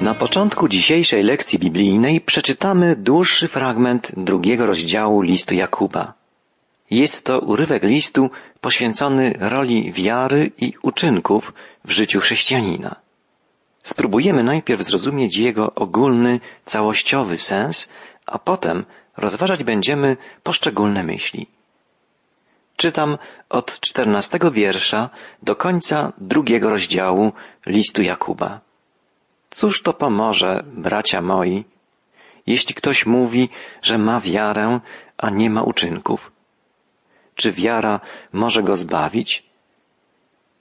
Na początku dzisiejszej lekcji biblijnej przeczytamy dłuższy fragment drugiego rozdziału listu Jakuba. Jest to urywek listu poświęcony roli wiary i uczynków w życiu chrześcijanina. Spróbujemy najpierw zrozumieć jego ogólny, całościowy sens, a potem rozważać będziemy poszczególne myśli. Czytam od czternastego wiersza do końca drugiego rozdziału listu Jakuba. Cóż to pomoże, bracia moi, jeśli ktoś mówi, że ma wiarę, a nie ma uczynków? Czy wiara może go zbawić?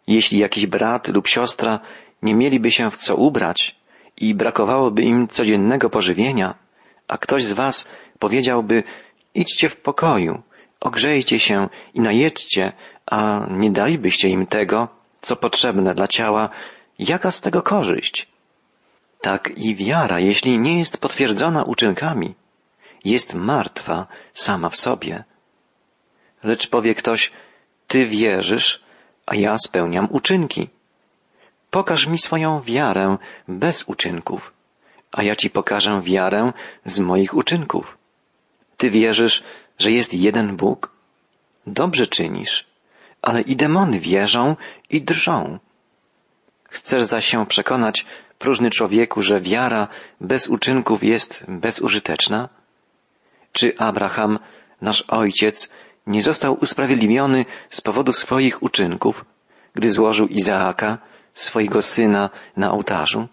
Jeśli jakiś brat lub siostra nie mieliby się w co ubrać i brakowałoby im codziennego pożywienia, a ktoś z was powiedziałby, idźcie w pokoju, ogrzejcie się i najedźcie, a nie dalibyście im tego, co potrzebne dla ciała, jaka z tego korzyść? Tak i wiara, jeśli nie jest potwierdzona uczynkami, jest martwa sama w sobie. Lecz powie ktoś, ty wierzysz, a ja spełniam uczynki. Pokaż mi swoją wiarę bez uczynków, a ja ci pokażę wiarę z moich uczynków. Ty wierzysz, że jest jeden Bóg? Dobrze czynisz, ale i demony wierzą i drżą. Chcesz zaś się przekonać, próżny człowieku, że wiara bez uczynków jest bezużyteczna? Czy Abraham, nasz ojciec, nie został usprawiedliwiony z powodu swoich uczynków, gdy złożył Izaaka, swojego syna, na ołtarzu?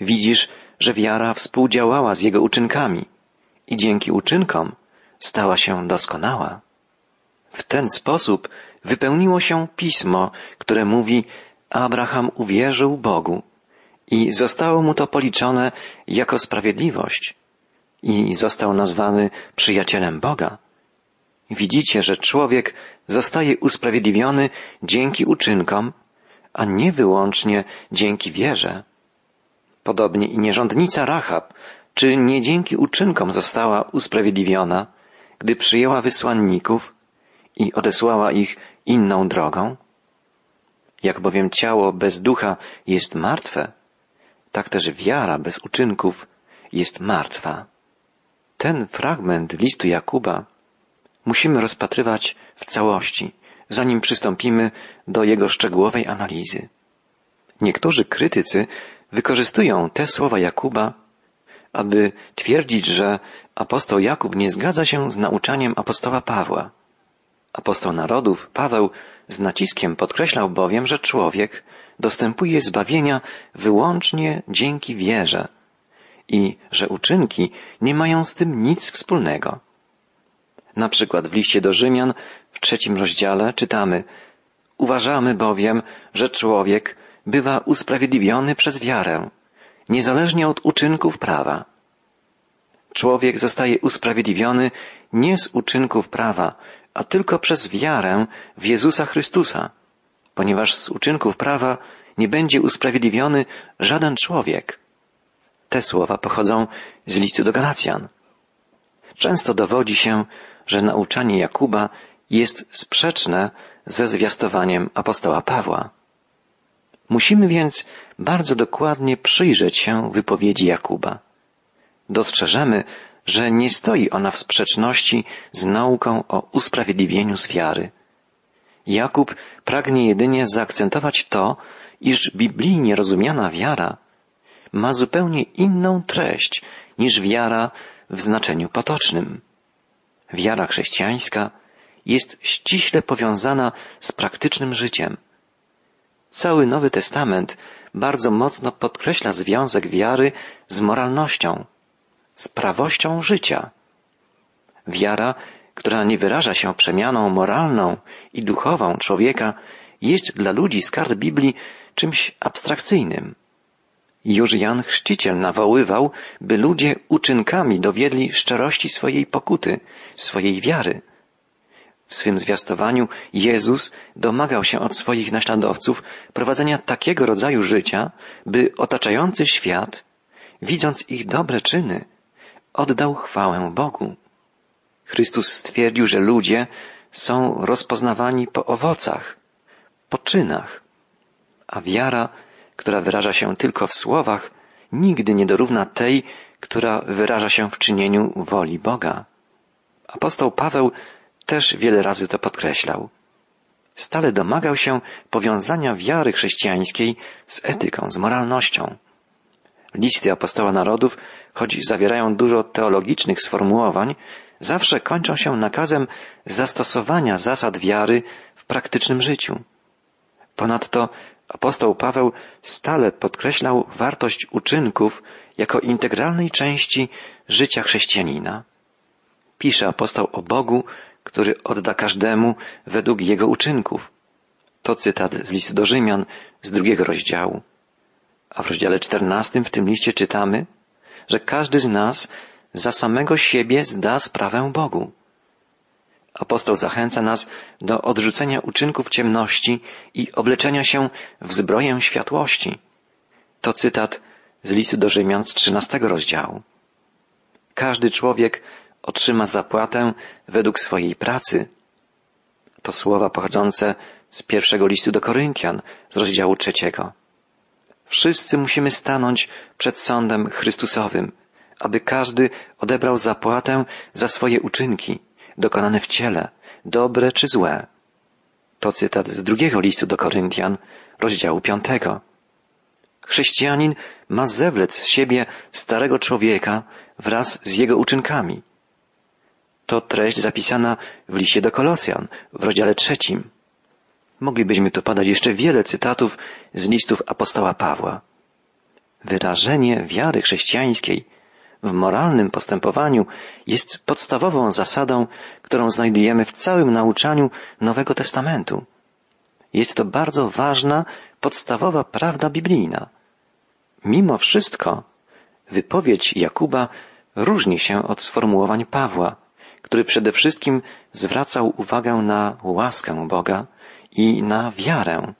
Widzisz, że wiara współdziałała z jego uczynkami i dzięki uczynkom stała się doskonała. W ten sposób wypełniło się pismo, które mówi, Abraham uwierzył Bogu i zostało mu to policzone jako sprawiedliwość i został nazwany przyjacielem Boga. Widzicie, że człowiek zostaje usprawiedliwiony dzięki uczynkom, a nie wyłącznie dzięki wierze. Podobnie i nierządnica Rahab, czy nie dzięki uczynkom została usprawiedliwiona, gdy przyjęła wysłanników i odesłała ich inną drogą? Jak bowiem ciało bez ducha jest martwe, tak też wiara bez uczynków jest martwa. Ten fragment listu Jakuba musimy rozpatrywać w całości, zanim przystąpimy do jego szczegółowej analizy. Niektórzy krytycy wykorzystują te słowa Jakuba, aby twierdzić, że apostoł Jakub nie zgadza się z nauczaniem apostoła Pawła. Apostoł narodów Paweł z naciskiem podkreślał bowiem, że człowiek dostępuje zbawienia wyłącznie dzięki wierze i że uczynki nie mają z tym nic wspólnego. Na przykład w liście do Rzymian w trzecim rozdziale czytamy Uważamy bowiem, że człowiek bywa usprawiedliwiony przez wiarę, niezależnie od uczynków prawa. Człowiek zostaje usprawiedliwiony nie z uczynków prawa, a tylko przez wiarę w Jezusa Chrystusa, ponieważ z uczynków prawa nie będzie usprawiedliwiony żaden człowiek. Te słowa pochodzą z listu do Galacjan. Często dowodzi się, że nauczanie Jakuba jest sprzeczne ze zwiastowaniem apostoła Pawła. Musimy więc bardzo dokładnie przyjrzeć się wypowiedzi Jakuba. Dostrzeżemy, że nie stoi ona w sprzeczności z nauką o usprawiedliwieniu z wiary. Jakub pragnie jedynie zaakcentować to, iż biblijnie rozumiana wiara ma zupełnie inną treść niż wiara w znaczeniu potocznym. Wiara chrześcijańska jest ściśle powiązana z praktycznym życiem. Cały Nowy Testament bardzo mocno podkreśla związek wiary z moralnością, z prawością życia. Wiara, która nie wyraża się przemianą moralną i duchową człowieka, jest dla ludzi z kart Biblii czymś abstrakcyjnym. Już Jan Chrzciciel nawoływał, by ludzie uczynkami dowiedli szczerości swojej pokuty, swojej wiary. W swym zwiastowaniu Jezus domagał się od swoich naśladowców prowadzenia takiego rodzaju życia, by otaczający świat, widząc ich dobre czyny, oddał chwałę Bogu. Chrystus stwierdził, że ludzie są rozpoznawani po owocach, po czynach, a wiara, która wyraża się tylko w słowach, nigdy nie dorówna tej, która wyraża się w czynieniu woli Boga. Apostoł Paweł też wiele razy to podkreślał. Stale domagał się powiązania wiary chrześcijańskiej z etyką, z moralnością. Listy apostoła narodów, choć zawierają dużo teologicznych sformułowań, zawsze kończą się nakazem zastosowania zasad wiary w praktycznym życiu. Ponadto apostoł Paweł stale podkreślał wartość uczynków jako integralnej części życia chrześcijanina. Pisze apostoł o Bogu, który odda każdemu według jego uczynków. To cytat z listu do Rzymian z drugiego rozdziału. A w rozdziale czternastym w tym liście czytamy, że każdy z nas za samego siebie zda sprawę Bogu. Apostoł zachęca nas do odrzucenia uczynków ciemności i obleczenia się w zbroję światłości. To cytat z listu do Rzymian z trzynastego rozdziału. Każdy człowiek otrzyma zapłatę według swojej pracy. To słowa pochodzące z pierwszego listu do Koryntian z rozdziału trzeciego. Wszyscy musimy stanąć przed sądem Chrystusowym, aby każdy odebrał zapłatę za swoje uczynki, dokonane w ciele, dobre czy złe. To cytat z drugiego listu do Koryntian, rozdziału piątego. Chrześcijanin ma zewlec z siebie starego człowieka wraz z jego uczynkami. To treść zapisana w liście do Kolosjan w rozdziale trzecim. Moglibyśmy tu podać jeszcze wiele cytatów z listów apostoła Pawła. Wyrażenie wiary chrześcijańskiej w moralnym postępowaniu jest podstawową zasadą, którą znajdujemy w całym nauczaniu Nowego Testamentu. Jest to bardzo ważna, podstawowa prawda biblijna. Mimo wszystko, wypowiedź Jakuba różni się od sformułowań Pawła, który przede wszystkim zwracał uwagę na łaskę Boga i na wiarę.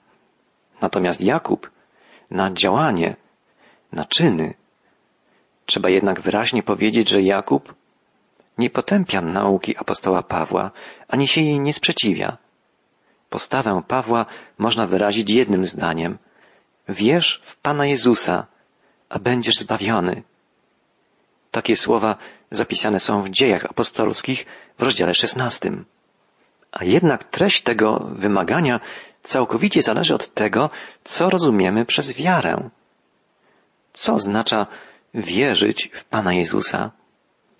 Natomiast Jakub na działanie, na czyny. Trzeba jednak wyraźnie powiedzieć, że Jakub nie potępia nauki apostoła Pawła, ani się jej nie sprzeciwia. Postawę Pawła można wyrazić jednym zdaniem. Wierz w Pana Jezusa, a będziesz zbawiony. Takie słowa zapisane są w dziejach apostolskich w rozdziale szesnastym. A jednak treść tego wymagania całkowicie zależy od tego, co rozumiemy przez wiarę. Co oznacza wierzyć w Pana Jezusa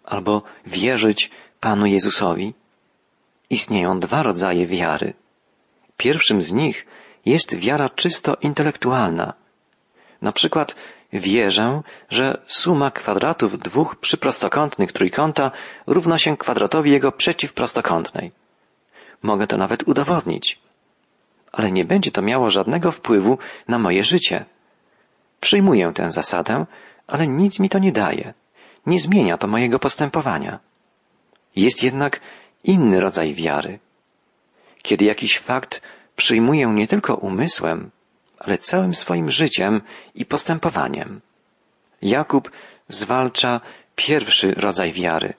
albo wierzyć Panu Jezusowi? Istnieją dwa rodzaje wiary. Pierwszym z nich jest wiara czysto intelektualna. Na przykład wierzę, że suma kwadratów dwóch przyprostokątnych trójkąta równa się kwadratowi jego przeciwprostokątnej. Mogę to nawet udowodnić. Ale nie będzie to miało żadnego wpływu na moje życie. Przyjmuję tę zasadę, ale nic mi to nie daje. Nie zmienia to mojego postępowania. Jest jednak inny rodzaj wiary. Kiedy jakiś fakt przyjmuję nie tylko umysłem, ale całym swoim życiem i postępowaniem. Jakub zwalcza pierwszy rodzaj wiary.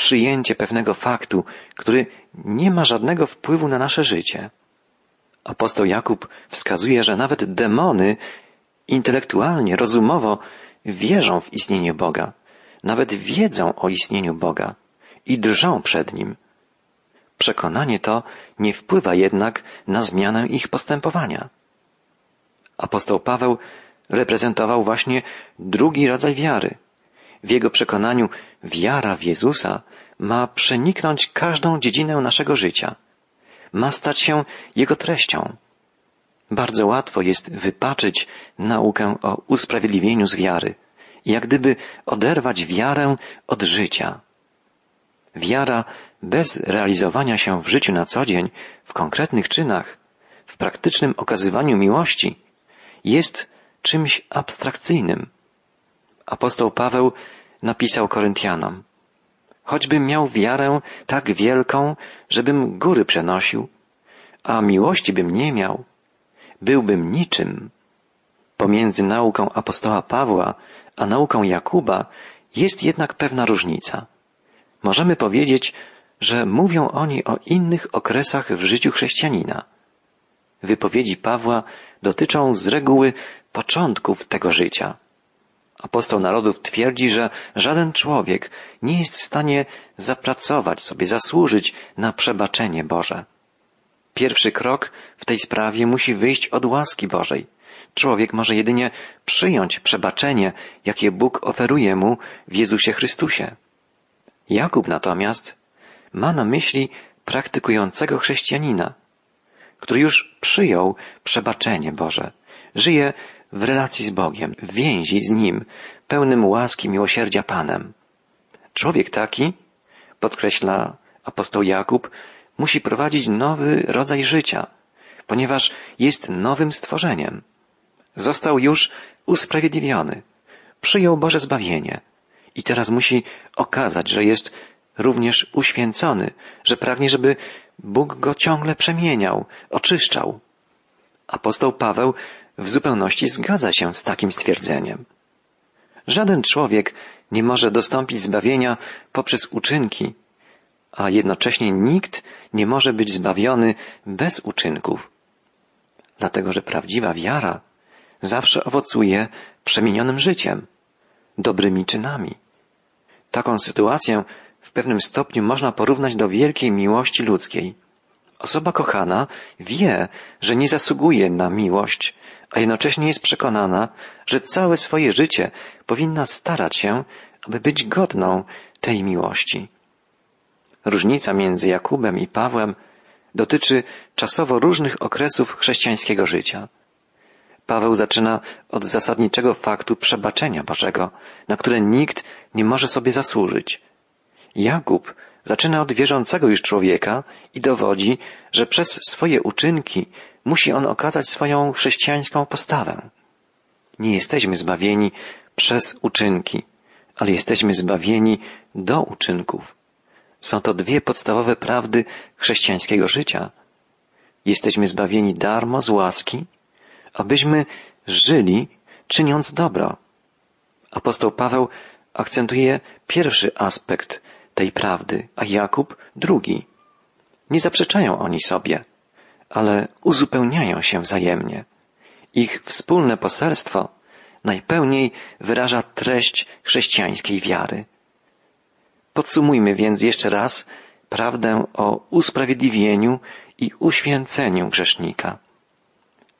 Przyjęcie pewnego faktu, który nie ma żadnego wpływu na nasze życie. Apostoł Jakub wskazuje, że nawet demony intelektualnie, rozumowo wierzą w istnienie Boga, nawet wiedzą o istnieniu Boga i drżą przed Nim. Przekonanie to nie wpływa jednak na zmianę ich postępowania. Apostoł Paweł reprezentował właśnie drugi rodzaj wiary. W jego przekonaniu wiara w Jezusa ma przeniknąć każdą dziedzinę naszego życia. Ma stać się jego treścią. Bardzo łatwo jest wypaczyć naukę o usprawiedliwieniu z wiary, jak gdyby oderwać wiarę od życia. Wiara bez realizowania się w życiu na co dzień, w konkretnych czynach, w praktycznym okazywaniu miłości, jest czymś abstrakcyjnym. Apostoł Paweł napisał Koryntianom, choćbym miał wiarę tak wielką, żebym góry przenosił, a miłości bym nie miał, byłbym niczym. Pomiędzy nauką apostoła Pawła a nauką Jakuba jest jednak pewna różnica. Możemy powiedzieć, że mówią oni o innych okresach w życiu chrześcijanina. Wypowiedzi Pawła dotyczą z reguły początków tego życia. Apostoł narodów twierdzi, że żaden człowiek nie jest w stanie zapracować sobie, zasłużyć na przebaczenie Boże. Pierwszy krok w tej sprawie musi wyjść od łaski Bożej. Człowiek może jedynie przyjąć przebaczenie, jakie Bóg oferuje mu w Jezusie Chrystusie. Jakub natomiast ma na myśli praktykującego chrześcijanina, który już przyjął przebaczenie Boże, żyje w relacji z Bogiem, w więzi z Nim, pełnym łaski miłosierdzia Panem. Człowiek taki, podkreśla apostoł Jakub, musi prowadzić nowy rodzaj życia, ponieważ jest nowym stworzeniem. Został już usprawiedliwiony, przyjął Boże zbawienie i teraz musi okazać, że jest również uświęcony, że pragnie, żeby Bóg go ciągle przemieniał, oczyszczał. Apostoł Paweł w zupełności zgadza się z takim stwierdzeniem. Żaden człowiek nie może dostąpić zbawienia poprzez uczynki, a jednocześnie nikt nie może być zbawiony bez uczynków. Dlatego, że prawdziwa wiara zawsze owocuje przemienionym życiem, dobrymi czynami. Taką sytuację w pewnym stopniu można porównać do wielkiej miłości ludzkiej. Osoba kochana wie, że nie zasługuje na miłość, a jednocześnie jest przekonana, że całe swoje życie powinna starać się, aby być godną tej miłości. Różnica między Jakubem i Pawłem dotyczy czasowo różnych okresów chrześcijańskiego życia. Paweł zaczyna od zasadniczego faktu przebaczenia Bożego, na które nikt nie może sobie zasłużyć. Jakub zaczyna od wierzącego już człowieka i dowodzi, że przez swoje uczynki musi on okazać swoją chrześcijańską postawę. Nie jesteśmy zbawieni przez uczynki, ale jesteśmy zbawieni do uczynków. Są to dwie podstawowe prawdy chrześcijańskiego życia. Jesteśmy zbawieni darmo z łaski, abyśmy żyli czyniąc dobro. Apostoł Paweł akcentuje pierwszy aspekt tej prawdy, a Jakub drugi. Nie zaprzeczają oni sobie, ale uzupełniają się wzajemnie. Ich wspólne poselstwo najpełniej wyraża treść chrześcijańskiej wiary. Podsumujmy więc jeszcze raz prawdę o usprawiedliwieniu i uświęceniu grzesznika.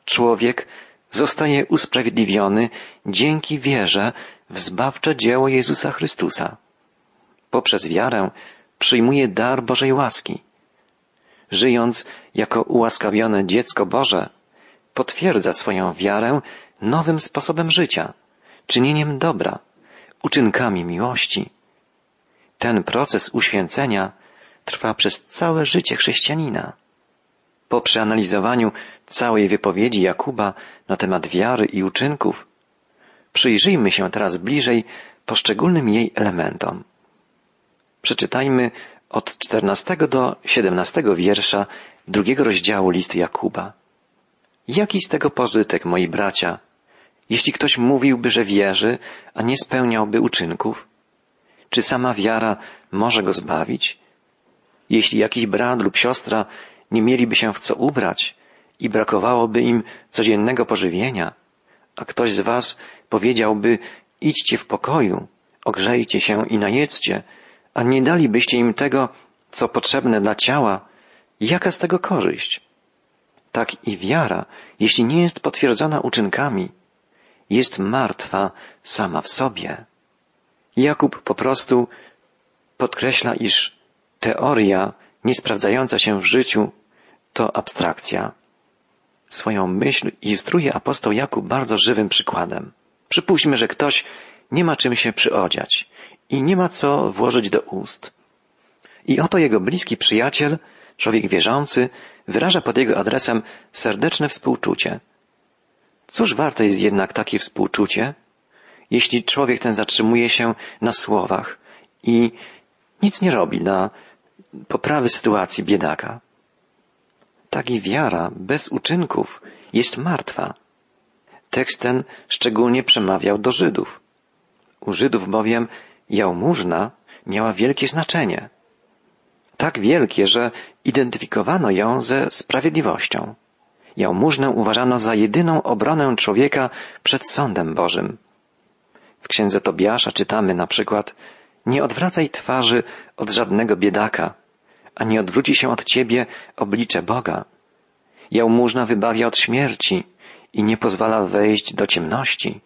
Człowiek zostaje usprawiedliwiony dzięki wierze w zbawcze dzieło Jezusa Chrystusa. Poprzez wiarę przyjmuje dar Bożej łaski. Żyjąc jako ułaskawione dziecko Boże, potwierdza swoją wiarę nowym sposobem życia, czynieniem dobra, uczynkami miłości. Ten proces uświęcenia trwa przez całe życie chrześcijanina. Po przeanalizowaniu całej wypowiedzi Jakuba na temat wiary i uczynków, przyjrzyjmy się teraz bliżej poszczególnym jej elementom. Przeczytajmy od 14 do 17 wiersza drugiego rozdziału listu Jakuba. Jaki z tego pożytek, moi bracia, jeśli ktoś mówiłby, że wierzy, a nie spełniałby uczynków? Czy sama wiara może go zbawić? Jeśli jakiś brat lub siostra nie mieliby się w co ubrać i brakowałoby im codziennego pożywienia, a ktoś z was powiedziałby, idźcie w pokoju, ogrzejcie się i najedzcie, a nie dalibyście im tego, co potrzebne dla ciała, jaka z tego korzyść? Tak i wiara, jeśli nie jest potwierdzona uczynkami, jest martwa sama w sobie. Jakub po prostu podkreśla, iż teoria niesprawdzająca się w życiu to abstrakcja. Swoją myśl ilustruje apostoł Jakub bardzo żywym przykładem. Przypuśćmy, że ktoś nie ma czym się przyodziać i nie ma co włożyć do ust. I oto jego bliski przyjaciel, człowiek wierzący, wyraża pod jego adresem serdeczne współczucie. Cóż warte jest jednak takie współczucie, jeśli człowiek ten zatrzymuje się na słowach i nic nie robi dla poprawy sytuacji biedaka? Tak i wiara bez uczynków jest martwa. Tekst ten szczególnie przemawiał do Żydów. U Żydów bowiem jałmużna miała wielkie znaczenie. Tak wielkie, że identyfikowano ją ze sprawiedliwością. Jałmużnę uważano za jedyną obronę człowieka przed sądem Bożym. W księdze Tobiasza czytamy na przykład Nie odwracaj twarzy od żadnego biedaka, a nie odwróci się od ciebie oblicze Boga. Jałmużna wybawia od śmierci i nie pozwala wejść do ciemności.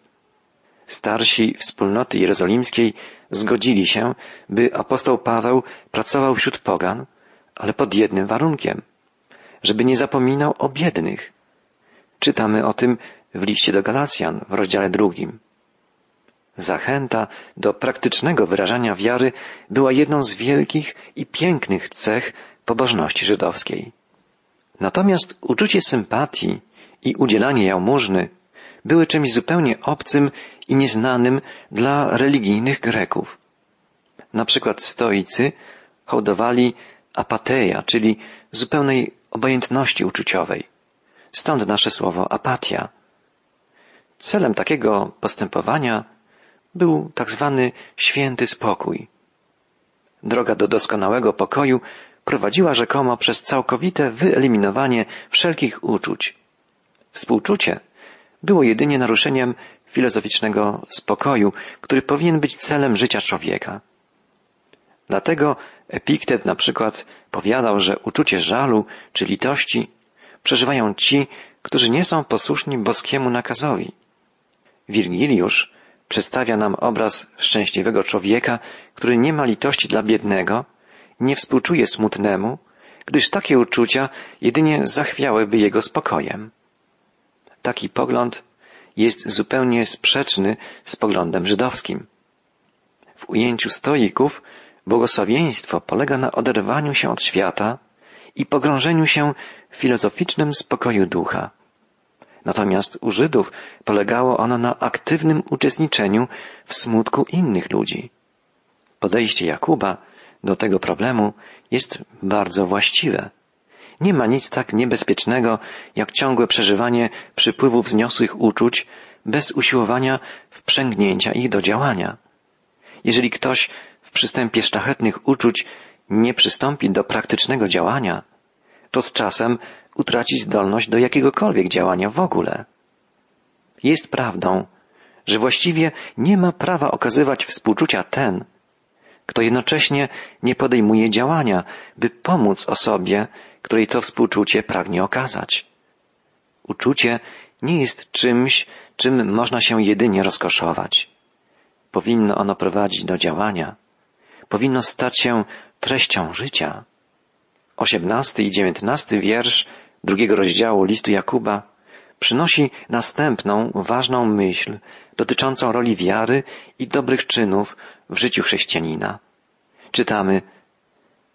Starsi wspólnoty jerozolimskiej zgodzili się, by apostoł Paweł pracował wśród pogan, ale pod jednym warunkiem, żeby nie zapominał o biednych. Czytamy o tym w liście do Galacjan w rozdziale drugim. Zachęta do praktycznego wyrażania wiary była jedną z wielkich i pięknych cech pobożności żydowskiej. Natomiast uczucie sympatii i udzielanie jałmużny były czymś zupełnie obcym i nieznanym dla religijnych Greków. Na przykład stoicy hołdowali apateja, czyli zupełnej obojętności uczuciowej. Stąd nasze słowo apatia. Celem takiego postępowania był tak zwany święty spokój. Droga do doskonałego pokoju prowadziła rzekomo przez całkowite wyeliminowanie wszelkich uczuć. Współczucie było jedynie naruszeniem filozoficznego spokoju, który powinien być celem życia człowieka. Dlatego Epiktet na przykład powiadał, że uczucie żalu czy litości przeżywają ci, którzy nie są posłuszni boskiemu nakazowi. Wirgiliusz przedstawia nam obraz szczęśliwego człowieka, który nie ma litości dla biednego, nie współczuje smutnemu, gdyż takie uczucia jedynie zachwiałyby jego spokojem. Taki pogląd jest zupełnie sprzeczny z poglądem żydowskim. W ujęciu stoików błogosławieństwo polega na oderwaniu się od świata i pogrążeniu się w filozoficznym spokoju ducha. Natomiast u Żydów polegało ono na aktywnym uczestniczeniu w smutku innych ludzi. Podejście Jakuba do tego problemu jest bardzo właściwe. Nie ma nic tak niebezpiecznego, jak ciągłe przeżywanie przypływów wzniosłych uczuć bez usiłowania wprzęgnięcia ich do działania. Jeżeli ktoś w przystępie szlachetnych uczuć nie przystąpi do praktycznego działania, to z czasem utraci zdolność do jakiegokolwiek działania w ogóle. Jest prawdą, że właściwie nie ma prawa okazywać współczucia ten, kto jednocześnie nie podejmuje działania, by pomóc osobie, której to współczucie pragnie okazać. Uczucie nie jest czymś, czym można się jedynie rozkoszować. Powinno ono prowadzić do działania. Powinno stać się treścią życia. Osiemnasty i dziewiętnasty wiersz drugiego rozdziału listu Jakuba przynosi następną ważną myśl dotyczącą roli wiary i dobrych czynów w życiu chrześcijanina. Czytamy,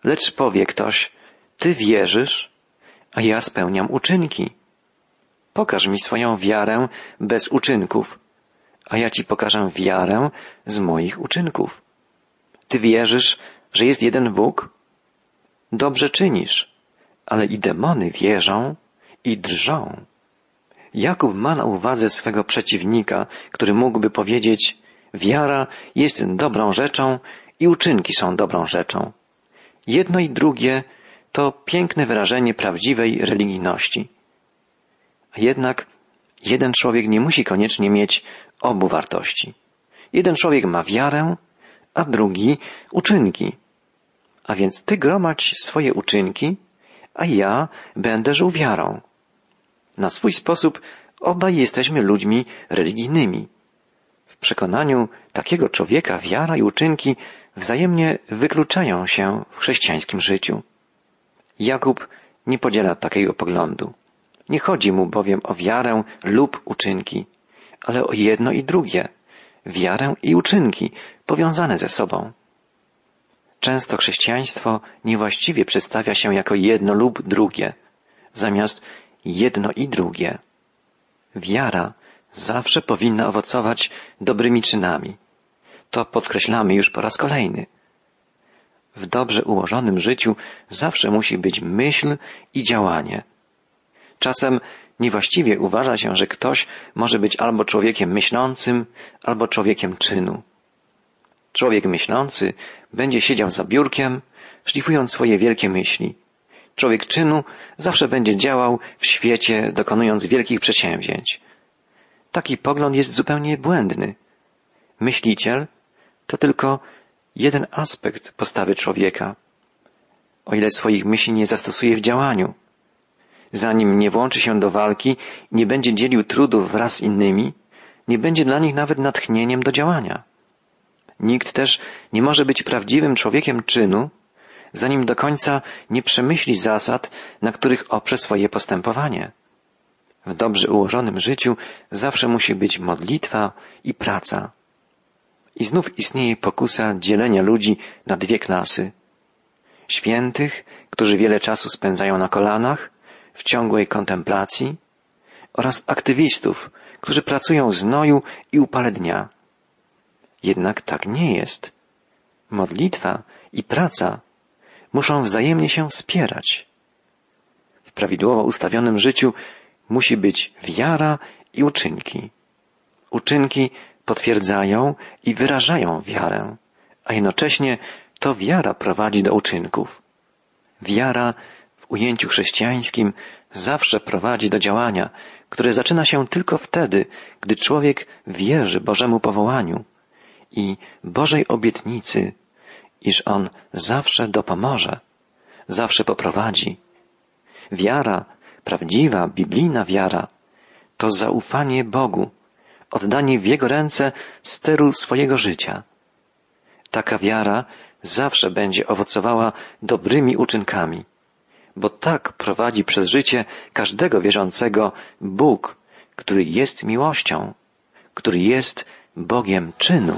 lecz powie ktoś, ty wierzysz, a ja spełniam uczynki. Pokaż mi swoją wiarę bez uczynków, a ja ci pokażę wiarę z moich uczynków. Ty wierzysz, że jest jeden Bóg? Dobrze czynisz, ale i demony wierzą i drżą. Jakub ma na uwadze swego przeciwnika, który mógłby powiedzieć, wiara jest dobrą rzeczą i uczynki są dobrą rzeczą. Jedno i drugie to piękne wyrażenie prawdziwej religijności. A jednak jeden człowiek nie musi koniecznie mieć obu wartości. Jeden człowiek ma wiarę, a drugi uczynki. A więc ty gromadź swoje uczynki, a ja będę żył wiarą. Na swój sposób obaj jesteśmy ludźmi religijnymi. W przekonaniu takiego człowieka wiara i uczynki wzajemnie wykluczają się w chrześcijańskim życiu. Jakub nie podziela takiego poglądu. Nie chodzi mu bowiem o wiarę lub uczynki, ale o jedno i drugie. Wiarę i uczynki powiązane ze sobą. Często chrześcijaństwo niewłaściwie przedstawia się jako jedno lub drugie, zamiast jedno i drugie. Wiara zawsze powinna owocować dobrymi czynami. To podkreślamy już po raz kolejny. W dobrze ułożonym życiu zawsze musi być myśl i działanie. Czasem niewłaściwie uważa się, że ktoś może być albo człowiekiem myślącym, albo człowiekiem czynu. Człowiek myślący będzie siedział za biurkiem, szlifując swoje wielkie myśli. Człowiek czynu zawsze będzie działał w świecie, dokonując wielkich przedsięwzięć. Taki pogląd jest zupełnie błędny. Myśliciel to tylko jeden aspekt postawy człowieka, o ile swoich myśli nie zastosuje w działaniu. Zanim nie włączy się do walki, nie będzie dzielił trudów wraz z innymi, nie będzie dla nich nawet natchnieniem do działania. Nikt też nie może być prawdziwym człowiekiem czynu, zanim do końca nie przemyśli zasad, na których oprze swoje postępowanie. W dobrze ułożonym życiu zawsze musi być modlitwa i praca. I znów istnieje pokusa dzielenia ludzi na dwie klasy. Świętych, którzy wiele czasu spędzają na kolanach, w ciągłej kontemplacji, oraz aktywistów, którzy pracują w znoju i upale dnia. Jednak tak nie jest. Modlitwa i praca muszą wzajemnie się wspierać. W prawidłowo ustawionym życiu musi być wiara i uczynki. Uczynki potwierdzają i wyrażają wiarę, a jednocześnie to wiara prowadzi do uczynków. Wiara w ujęciu chrześcijańskim zawsze prowadzi do działania, które zaczyna się tylko wtedy, gdy człowiek wierzy Bożemu powołaniu i Bożej obietnicy, iż On zawsze dopomoże, zawsze poprowadzi. Wiara, prawdziwa, biblijna wiara, to zaufanie Bogu, oddanie w Jego ręce steru swojego życia. Taka wiara zawsze będzie owocowała dobrymi uczynkami, bo tak prowadzi przez życie każdego wierzącego Bóg, który jest miłością, który jest Bogiem czynu.